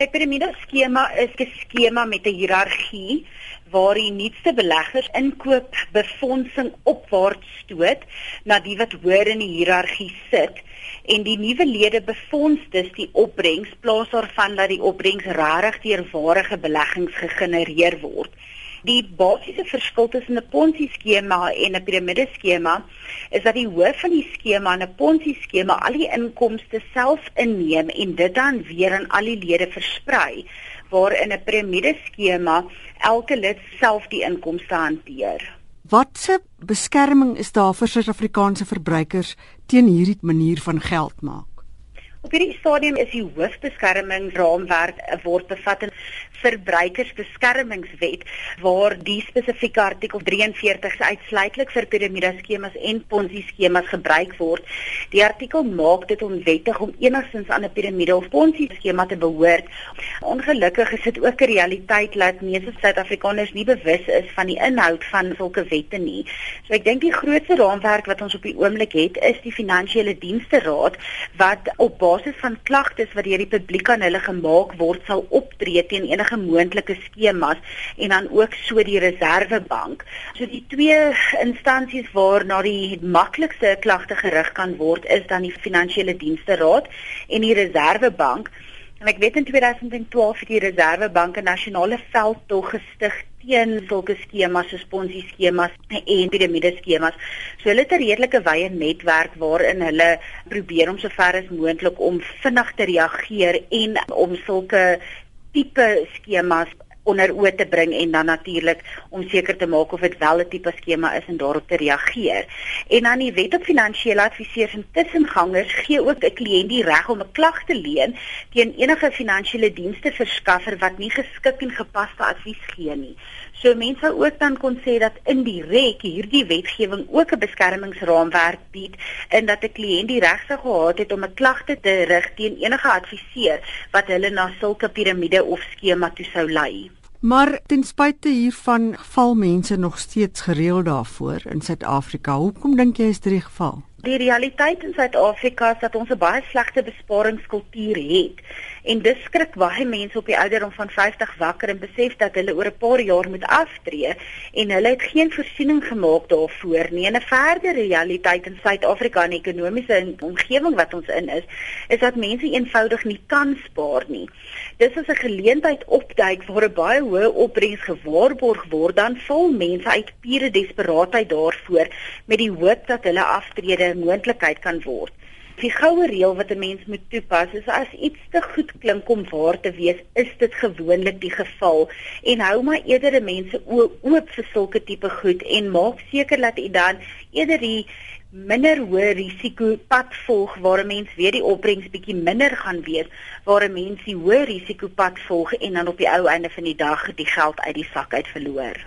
'n Piramide skema is 'n skema met 'n hiërargie waar die nuutste beleggers inkoop befondsing opwaarts stoot na die wat hoër in die hiërargie sit en die nuwe lede befonds dus die opbrengs plaas daarvan dat die opbrengs regtig deur ware beleggings gegenereer word. Die basiese verskil tussen 'n Ponzi skema en 'n piramide skema is dat die hoof van die skema in 'n Ponzi skema al die inkomste self inneem en dit dan weer aan al die lede versprei, waar in 'n piramide skema elke lid self die inkomste hanteer. Watse beskerming is daar vir Suid-Afrikaanse verbruikers teen hierdie manier van geld maak? Op hierdie stadium is die hoofbeskermingsraamwerk word bevat in verbruikersbeskermingswet waar die spesifieke artikel 43 uitsluitlik vir piramideskemas en ponzi skemas gebruik word. Die artikel maak dit onwettig om enigstens aan 'n piramide of ponzi skema te behoort. Ongelukkig is dit ook 'n realiteit dat meeste Suid-Afrikaners nie bewus is van die inhoud van sulke wette nie. So ek dink die grootste raamwerk wat ons op die oomblik het is die Finansiële Dienste Raad wat op basis van klagtes wat deur die publiek aan hulle gemaak word sal optree teen enige moontlike skemas en dan ook so die Reserwebank. So die twee instansies waar na die maklikste klagte gerig kan word is dan die Finansiële Dienste Raad en die Reserwebank. En ek weet in 2012 het die Reserwebank 'n nasionale veldtog gestig teen sulke skemas soos ponzi skemas en piramide skemas. So hulle het 'n redelike wye netwerk waarin hulle probeer om sover as moontlik om vinnig te reageer en om sulke tipe skemas onder oë te bring en dan natuurlik om seker te maak of dit wel 'n tipe skema is en daarop te reageer. En dan die wet op finansiële adviseurs en tussengangers gee ook 'n kliënt die reg om 'n klag te leen teen enige finansiële dienste verskaffer wat nie geskik en gepaste advies gee nie. So mense sou ook dan kon sê dat indirek hierdie wetgewing ook 'n beskermingsraamwerk bied in dat 'n kliënt die reg sou gehad het om 'n klagte te rig teen enige adviseur wat hulle na sulke piramide of skema toe sou lei. Maar ten spyte hiervan val mense nog steeds gereeld daarvoor in Suid-Afrika. Hoekom dink jy is dit die geval? Die realiteit in Suid-Afrika is dat ons 'n baie slegte besparingskultuur het. En dis skrik baie mense op die ouderdom van 50 wakker en besef dat hulle oor 'n paar jaar moet aftree en hulle het geen voorsiening gemaak daarvoor nie. 'n Verdere realiteit in Suid-Afrika en ekonomiese omgewing wat ons in is, is dat mense eenvoudig nie kan spaar nie. Dis as 'n geleentheid opduik waar 'n baie hoë opbrengs gewaarborg word, dan val mense uit pure desperaatheid daarvoor met die hoop dat hulle aftrede 'n moontlikheid kan word. Die goue reël wat 'n mens moet toepas is as iets te goed klink om waar te wees, is dit gewoonlik die geval en hou maar eerder mense oop vir sulke tipe goed en maak seker dat jy dan eerder die minder hoë risiko pad volg waar 'n mens weet die opbrengs bietjie minder gaan wees waar 'n mens die hoë risiko pad volg en dan op die ou einde van die dag die geld uit die sak uit verloor.